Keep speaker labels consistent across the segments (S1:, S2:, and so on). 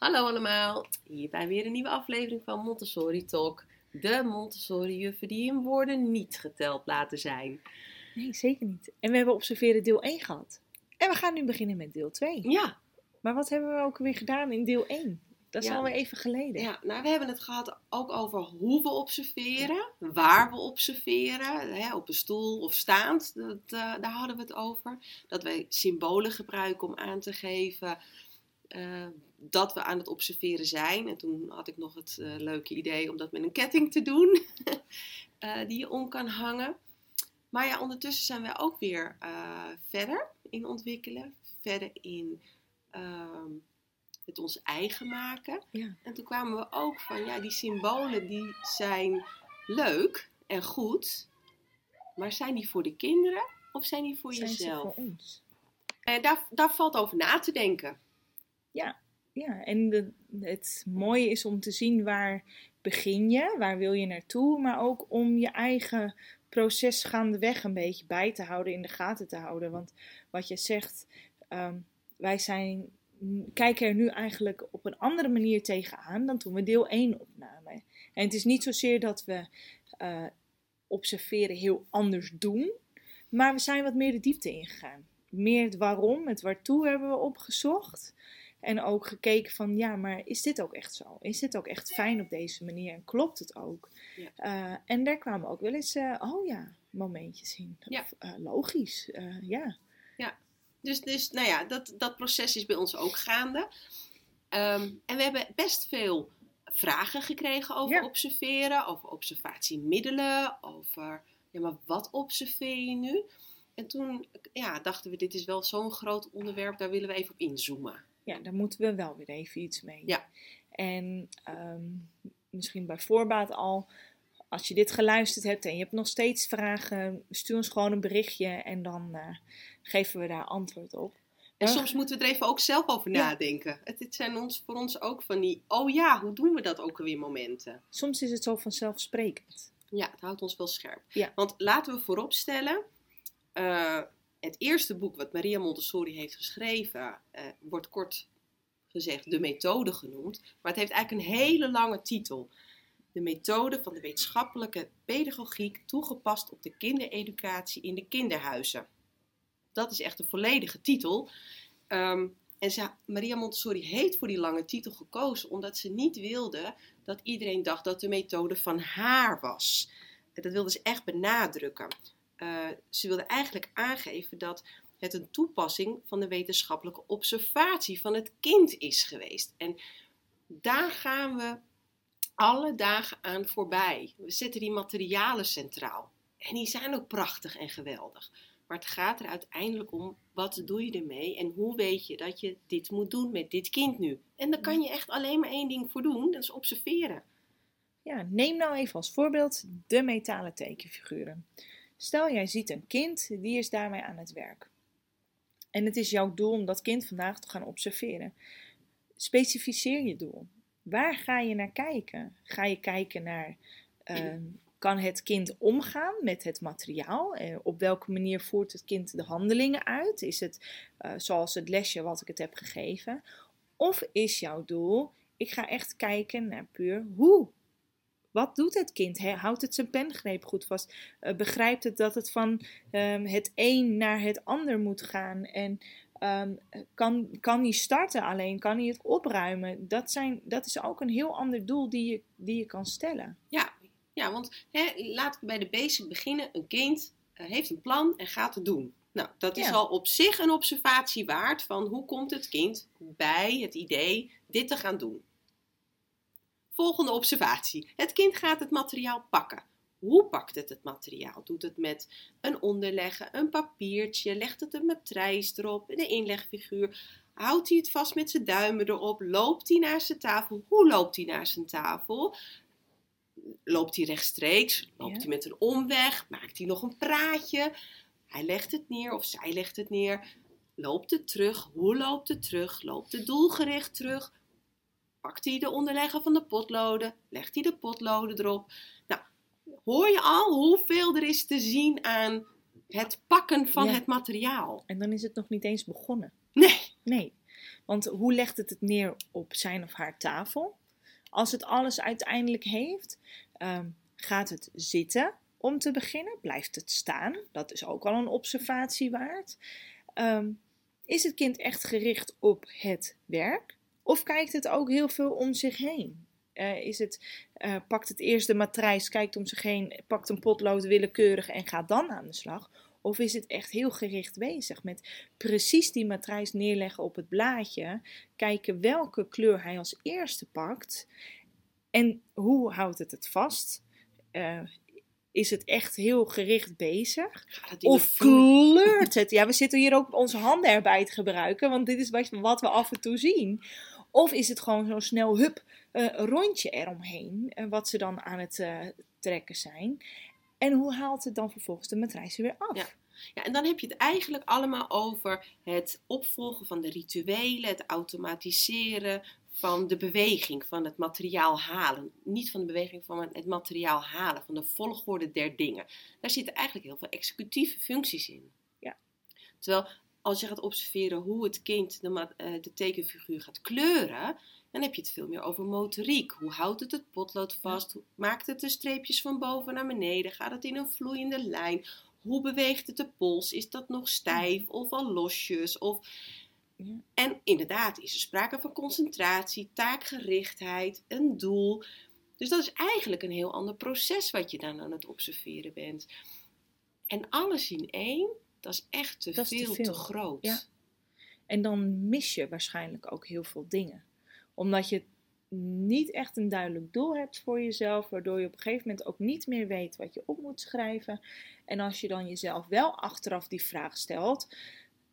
S1: Hallo allemaal, hier bij weer een nieuwe aflevering van Montessori Talk. De Montessori-juffen die in woorden niet geteld laten zijn.
S2: Nee, zeker niet. En we hebben observeren deel 1 gehad. En we gaan nu beginnen met deel 2.
S1: Ja,
S2: Maar wat hebben we ook weer gedaan in deel 1? Dat is
S1: Ja.
S2: alweer even geleden.
S1: ja nou, we hebben het gehad ook over hoe we observeren, waar we observeren, hè, op een stoel of staand, dat, eh, daar hadden we het over. Dat wij symbolen gebruiken om aan te geven eh, dat we aan het observeren zijn. En toen had ik nog het eh, leuke idee om dat met een ketting te doen, eh, die je om kan hangen. Maar ja, ondertussen zijn wij ook weer verder in ontwikkelen, verder in ehm, het ons eigen maken.
S2: Ja.
S1: En toen kwamen we ook van, ja, die symbolen die zijn leuk en goed, maar zijn die voor de kinderen of zijn die voor
S2: Zijn ze
S1: jezelf?
S2: voor ons?
S1: En daar, daar valt over na te denken.
S2: Ja, en de, het mooie is om te zien waar begin je, waar wil je naartoe, maar ook om je eigen proces gaandeweg een beetje bij te houden, in de gaten te houden. Want wat je zegt, ehm, wij zijn, kijken er nu eigenlijk op een andere manier tegenaan dan toen we deel 1 opnamen. En het is niet zozeer dat we eh, observeren heel anders doen, maar we zijn wat meer de diepte ingegaan. Meer het waarom, het waartoe hebben we opgezocht. En ook gekeken van, ja, maar is dit ook echt zo? Is dit ook echt fijn op deze manier? En klopt het ook?
S1: Ja.
S2: Eh, en daar kwamen ook wel eens, eh, oh ja, momentjes in.
S1: Ja.
S2: Of, eh, logisch, eh, ja.
S1: Dus, dus nou ja, dat, dat proces is bij ons ook gaande. Ehm, en we hebben best veel vragen gekregen over
S2: Ja.
S1: observeren, over observatiemiddelen, over, ja, maar wat observeer je nu? En toen ja, dachten we, dit is wel zo'n groot onderwerp, daar willen we even op inzoomen.
S2: Ja, daar moeten we wel weer even iets mee.
S1: Ja.
S2: En ehm, misschien bij voorbaat al, als je dit geluisterd hebt en je hebt nog steeds vragen, stuur ons gewoon een berichtje en dan eh, geven we daar antwoord op.
S1: En
S2: Maar-
S1: soms moeten we er even ook zelf over
S2: Ja.
S1: nadenken. Het, het zijn ons, voor ons ook van die, oh ja, hoe doen we dat ook alweer momenten?
S2: Soms is het zo vanzelfsprekend.
S1: Ja, het houdt ons wel scherp.
S2: Ja.
S1: Want laten we vooropstellen, eh het eerste boek wat Maria Montessori heeft geschreven, eh, wordt kort gezegd de methode genoemd. Maar het heeft eigenlijk een hele lange titel. De methode van de wetenschappelijke pedagogiek toegepast op de kindereducatie in de kinderhuizen. Dat is echt een volledige titel. Ehm, en ze, Maria Montessori heeft voor die lange titel gekozen omdat ze niet wilde dat iedereen dacht dat de methode van haar was. Dat wilde ze echt benadrukken. Eh, ze wilde eigenlijk aangeven dat het een toepassing van de wetenschappelijke observatie van het kind is geweest. En daar gaan we alle dagen aan voorbij. We zetten die materialen centraal. En die zijn ook prachtig en geweldig. Maar het gaat er uiteindelijk om, wat doe je ermee en hoe weet je dat je dit moet doen met dit kind nu? En daar kan je echt alleen maar één ding voor doen, dat is observeren.
S2: Ja, neem nou even als voorbeeld de metalen tekenfiguren. Stel, jij ziet een kind, die is daarmee aan het werk. En het is jouw doel om dat kind vandaag te gaan observeren. Specificeer je doel. Waar ga je naar kijken? Ga je kijken naar, ehm, kan het kind omgaan met het materiaal? Eh, op welke manier voert het kind de handelingen uit? Is het eh, zoals het lesje wat ik het heb gegeven? Of is jouw doel, ik ga echt kijken naar puur hoe wat doet het kind? Houdt het zijn pengreep goed vast? Eh, begrijpt het dat het van ehm, het een naar het ander moet gaan? En ehm, kan, kan hij starten alleen? Kan hij het opruimen? Dat, zijn, dat is ook een heel ander doel die je, die je kan stellen.
S1: Ja, ja want hè, laten we bij de basic beginnen. Een kind eh, heeft een plan en gaat het doen. Nou, dat is
S2: Ja.
S1: al op zich een observatie waard van hoe komt het kind bij het idee dit te gaan doen. Volgende observatie. Het kind gaat het materiaal pakken. Hoe pakt het het materiaal? Doet het met een onderleggen, een papiertje, legt het een matrijs erop, de inlegfiguur? Houdt hij het vast met zijn duimen erop? Loopt hij naar zijn tafel? Hoe loopt hij naar zijn tafel? Loopt hij rechtstreeks? Loopt
S2: Ja.
S1: hij met een omweg? Maakt hij nog een praatje? Hij legt het neer of zij legt het neer. Loopt het terug? Hoe loopt het terug? Loopt het doelgericht terug? Pakt hij de onderlegger van de potloden? Legt hij de potloden erop? Nou, hoor je al hoeveel er is te zien aan het pakken van
S2: Ja.
S1: het materiaal?
S2: En dan is het nog niet eens begonnen.
S1: Nee,
S2: Nee. Want hoe legt het het neer op zijn of haar tafel? Als het alles uiteindelijk heeft, ehm, gaat het zitten om te beginnen? Blijft het staan? Dat is ook al een observatie waard. Ehm, is het kind echt gericht op het werk? Of kijkt het ook heel veel om zich heen? Uh, is het, uh, pakt het eerst de matrijs, kijkt om zich heen, pakt een potlood willekeurig en gaat dan aan de slag? Of is het echt heel gericht bezig met precies die matrijs neerleggen op het blaadje, kijken welke kleur hij als eerste pakt en hoe houdt het het vast? Uh, is het echt heel gericht bezig? Of kleurt het? Ja, we zitten hier ook onze handen erbij te gebruiken, want dit is wat we af en toe zien. Of is het gewoon zo snel, hup, uh, een rondje eromheen, uh, wat ze dan aan het uh, trekken zijn. En hoe haalt het dan vervolgens de matrijs weer af?
S1: Ja. Ja, en dan heb je het eigenlijk allemaal over het opvolgen van de rituelen, het automatiseren van de beweging, van het materiaal halen. Niet van de beweging van het materiaal halen, van de volgorde der dingen. Daar zitten eigenlijk heel veel executieve functies in.
S2: Ja.
S1: Terwijl als je gaat observeren hoe het kind de, de tekenfiguur gaat kleuren, dan heb je het veel meer over motoriek. Hoe houdt het het potlood vast? Hoe maakt het de streepjes van boven naar beneden? Gaat het in een vloeiende lijn? Hoe beweegt het de pols? Is dat nog stijf of al losjes? Of... Ja. En inderdaad is er sprake van concentratie, taakgerichtheid, een doel. Dus dat is eigenlijk een heel ander proces wat je dan aan het observeren bent. En alles in één, dat is echt te, veel, te, veel, te groot.
S2: Ja. En dan mis je waarschijnlijk ook heel veel dingen omdat je niet echt een duidelijk doel hebt voor jezelf, waardoor je op een gegeven moment ook niet meer weet wat je op moet schrijven. En als je dan jezelf wel achteraf die vraag stelt,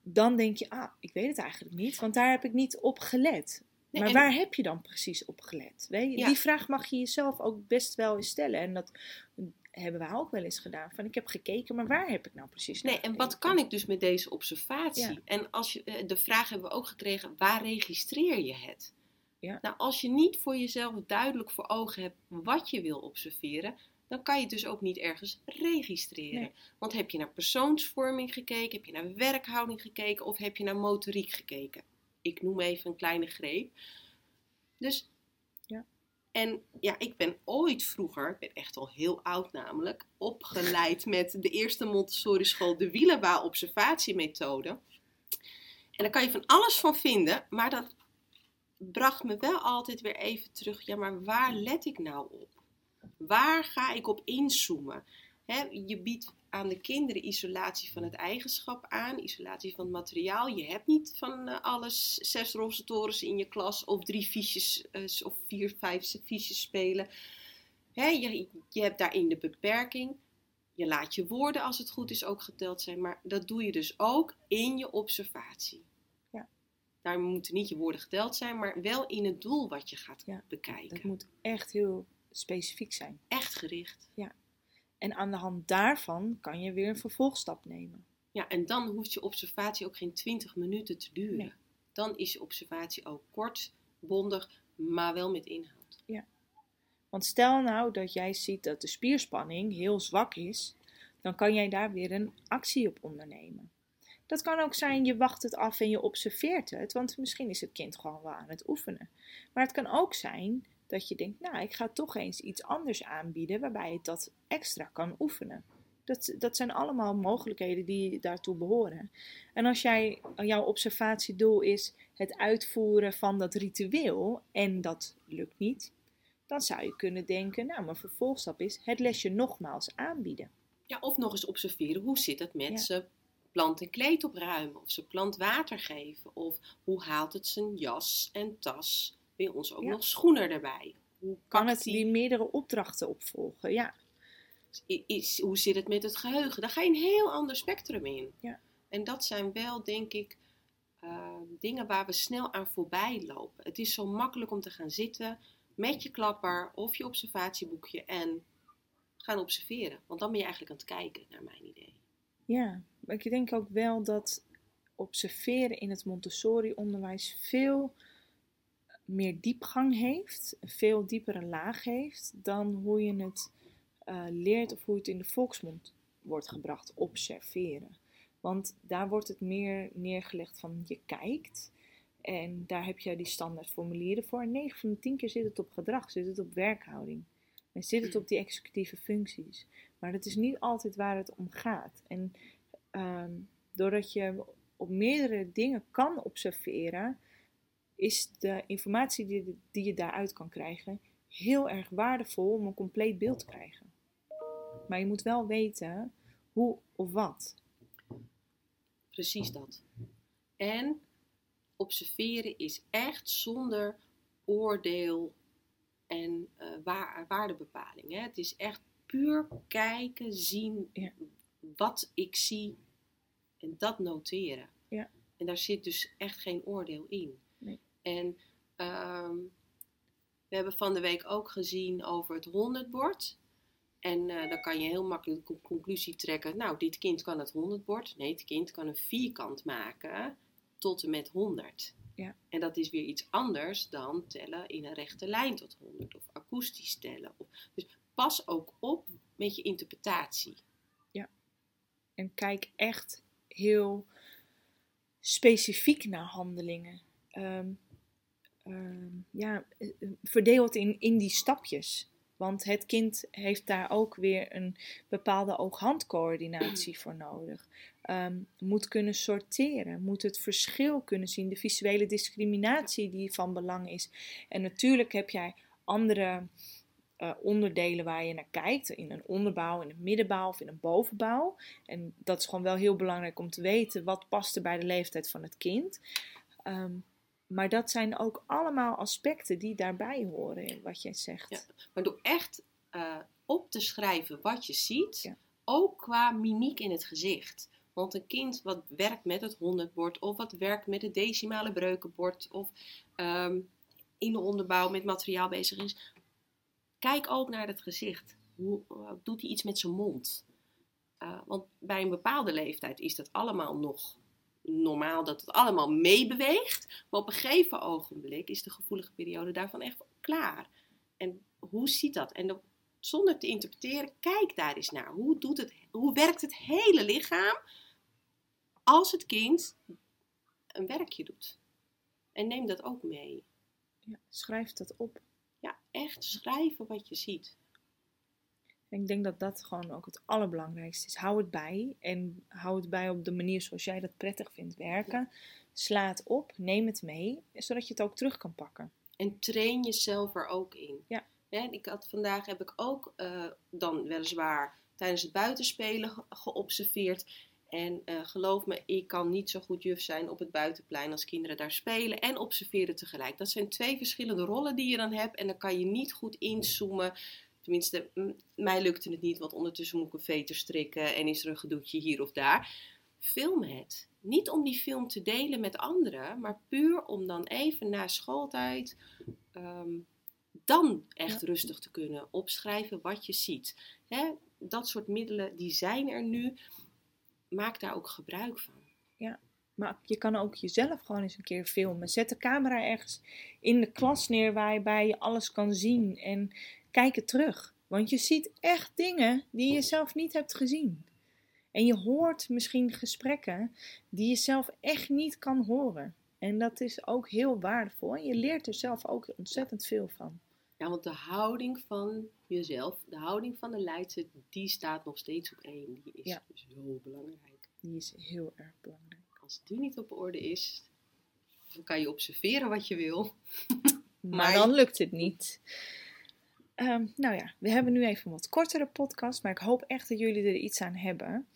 S2: dan denk je, ah, ik weet het eigenlijk niet, want daar heb ik niet op gelet. maar waar heb je dan precies op gelet? Weet je? Die vraag mag je jezelf ook best wel eens stellen. En dat hebben wij ook wel eens gedaan. Van ik heb gekeken, maar waar heb ik nou precies
S1: Nee, en wat kan ik dus met deze observatie? En als je, eh, de vraag hebben we ook gekregen, waar registreer je het?
S2: Ja.
S1: Nou, als je niet voor jezelf duidelijk voor ogen hebt wat je wil observeren, dan kan je het dus ook niet ergens registreren. Want heb je naar persoonsvorming gekeken, heb je naar werkhouding gekeken of heb je naar motoriek gekeken? Ik noem even een kleine greep. Dus. En ja, ik ben ooit vroeger, ik ben echt al heel oud namelijk, opgeleid met de eerste Montessori school, de Wielewa observatiemethode. En daar kan je van alles van vinden, maar dat bracht me wel altijd weer even terug. Ja, maar waar let ik nou op? Waar ga ik op inzoomen? Je biedt aan de kinderen isolatie van het eigenschap aan, isolatie van het materiaal. Je hebt niet van uh, alles zes roze torens in je klas of drie fiches uh, of vier, vijf fiches spelen. je, je hebt daarin de beperking. Je laat je woorden als het goed is ook geteld zijn, maar dat doe je dus ook in je observatie. Daar moeten niet je woorden geteld zijn, maar wel in het doel wat je gaat bekijken.
S2: Het moet echt heel specifiek zijn.
S1: Echt gericht.
S2: Ja. En aan de hand daarvan kan je weer een vervolgstap nemen.
S1: Ja, en dan hoeft je observatie ook geen 20 minuten te duren. Dan is je observatie ook kort, bondig, maar wel met inhoud.
S2: Ja. Want stel nou dat jij ziet dat de spierspanning heel zwak is, dan kan jij daar weer een actie op ondernemen. Dat kan ook zijn, je wacht het af en je observeert het, want misschien is het kind gewoon wel aan het oefenen. Maar het kan ook zijn dat je denkt, nou, ik ga toch eens iets anders aanbieden waarbij het dat extra kan oefenen. Dat, dat zijn allemaal mogelijkheden die daartoe behoren. En als jij, jouw observatiedoel is het uitvoeren van dat ritueel en dat lukt niet, dan zou je kunnen denken, nou, mijn vervolgstap is het lesje nogmaals aanbieden.
S1: Ja, of nog eens observeren, hoe zit het met ze plant en kleed opruimen of ze plant water geven of hoe haalt het zijn jas en tas. Bij ons ook nog schoenen erbij.
S2: Hoe kan het die meerdere opdrachten opvolgen? Ja.
S1: Is, hoe zit het met het geheugen? Daar ga je een heel ander spectrum in.
S2: Ja.
S1: En dat zijn wel, denk ik, uh, dingen waar we snel aan voorbij lopen. Het is zo makkelijk om te gaan zitten met je klapper of je observatieboekje en gaan observeren. Want dan ben je eigenlijk aan het kijken, naar mijn idee.
S2: Ja, maar ik denk ook wel dat observeren in het Montessori-onderwijs veel meer diepgang heeft, een veel diepere laag heeft dan hoe je het uh, leert of hoe het in de volksmond wordt gebracht, observeren. Want daar wordt het meer neergelegd van je kijkt En daar heb je die standaard formulieren voor. En 9 van de 10 keer zit het op gedrag, zit het op werkhouding. En zit het op die executieve functies. Maar dat is niet altijd waar het om gaat. En ehm, doordat je op meerdere dingen kan observeren, is de informatie die, die je daaruit kan krijgen heel erg waardevol om een compleet beeld te krijgen. Maar je moet wel weten hoe of wat.
S1: Precies dat. En observeren is echt zonder oordeel en uh, waardebepaling. Hè? Het is echt puur kijken, zien
S2: Ja.
S1: wat ik zie en dat noteren.
S2: Ja.
S1: En daar zit dus echt geen oordeel in. En ehm, we hebben van de week ook gezien over het 100-bord. En eh, dan kan je heel makkelijk de conclusie trekken. Nou, dit kind kan het 100-bord. Nee, het kind kan een vierkant maken tot en met 100.
S2: Ja.
S1: En dat is weer iets anders dan tellen in een rechte lijn tot 100 of akoestisch tellen. Of, dus pas ook op met je interpretatie.
S2: En kijk echt heel specifiek naar handelingen. Ehm, ja, eh, eh, verdeel het in, in die stapjes. Want het kind heeft daar ook weer een bepaalde oog-handcoördinatie voor nodig. Ehm, moet kunnen sorteren, moet het verschil kunnen zien, de visuele discriminatie die van belang is. En natuurlijk heb jij andere eh, onderdelen waar je naar kijkt, in een onderbouw, in een middenbouw of in een bovenbouw. En dat is gewoon wel heel belangrijk om te weten wat past er bij de leeftijd van het kind. Ehm, maar dat zijn ook allemaal aspecten die daarbij horen in wat jij zegt.
S1: Ja. Maar door echt eh, op te schrijven wat je ziet,
S2: Ja.
S1: ook qua mimiek in het gezicht. Want een kind wat werkt met het 100-bord of wat werkt met het decimale breukenbord of ehm, in de onderbouw met materiaal bezig is, kijk ook naar het gezicht. Hoe eh, doet hij iets met zijn mond? Eh, want bij een bepaalde leeftijd is dat allemaal nog normaal, dat het allemaal meebeweegt. Maar op een gegeven ogenblik is de gevoelige periode daarvan echt klaar. En hoe ziet dat? En dan, zonder te interpreteren, kijk daar eens naar. Hoe, doet het, hoe werkt het hele lichaam als het kind een werkje doet? En neem dat ook mee.
S2: Ja, schrijf dat op.
S1: Ja, echt schrijven wat je ziet.
S2: En ik denk dat dat gewoon ook het allerbelangrijkste is. Hou het bij en hou het bij op de manier zoals jij dat prettig vindt werken. Sla het op, neem het mee, zodat je het ook terug kan pakken.
S1: En train jezelf er ook in.
S2: Ja.
S1: Hè, ik had, vandaag heb ik ook eh, dan weliswaar tijdens het buitenspelen ge- geobserveerd. En eh, geloof me, ik kan niet zo goed juf zijn op het buitenplein als kinderen daar spelen en observeren tegelijk. Dat zijn twee verschillende rollen die je dan hebt en dan kan je niet goed inzoomen. Tenminste, mij lukte het niet, want ondertussen moet ik een veter strikken en is er een gedoetje hier of daar. Film het. Niet om die film te delen met anderen, maar puur om dan even na schooltijd ehm, dan echt rustig te kunnen opschrijven wat je ziet. Hè? Dat soort middelen, die zijn er nu. Maak daar ook gebruik van.
S2: Maar je kan ook jezelf gewoon eens een keer filmen. Zet de camera ergens in de klas neer waarbij je alles kan zien. En kijk het terug. Want je ziet echt dingen die je zelf niet hebt gezien. En je hoort misschien gesprekken die je zelf echt niet kan horen. En dat is ook heel waardevol. En je leert er zelf ook ontzettend veel van.
S1: Ja, want de houding van jezelf, de houding van de leidster, die staat nog steeds op één. Die is
S2: Ja.
S1: zo belangrijk.
S2: Die is heel erg belangrijk.
S1: Als die niet op orde is, dan kan je observeren wat je wil.
S2: Maar,
S1: Maar-
S2: dan lukt het niet. Ehm, nou ja, we hebben nu even een wat kortere podcast, maar ik hoop echt dat jullie er iets aan hebben.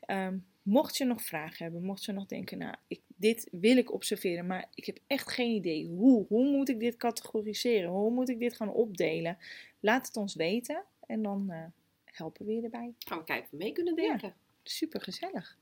S2: Ehm, mocht je nog vragen hebben, mocht je nog denken, nou, ik, dit wil ik observeren, maar ik heb echt geen idee hoe. Hoe moet ik dit categoriseren? Hoe moet ik dit gaan opdelen? Laat het ons weten en dan eh, helpen we je erbij.
S1: Gaan we kijken of we mee kunnen denken.
S2: Super gezellig.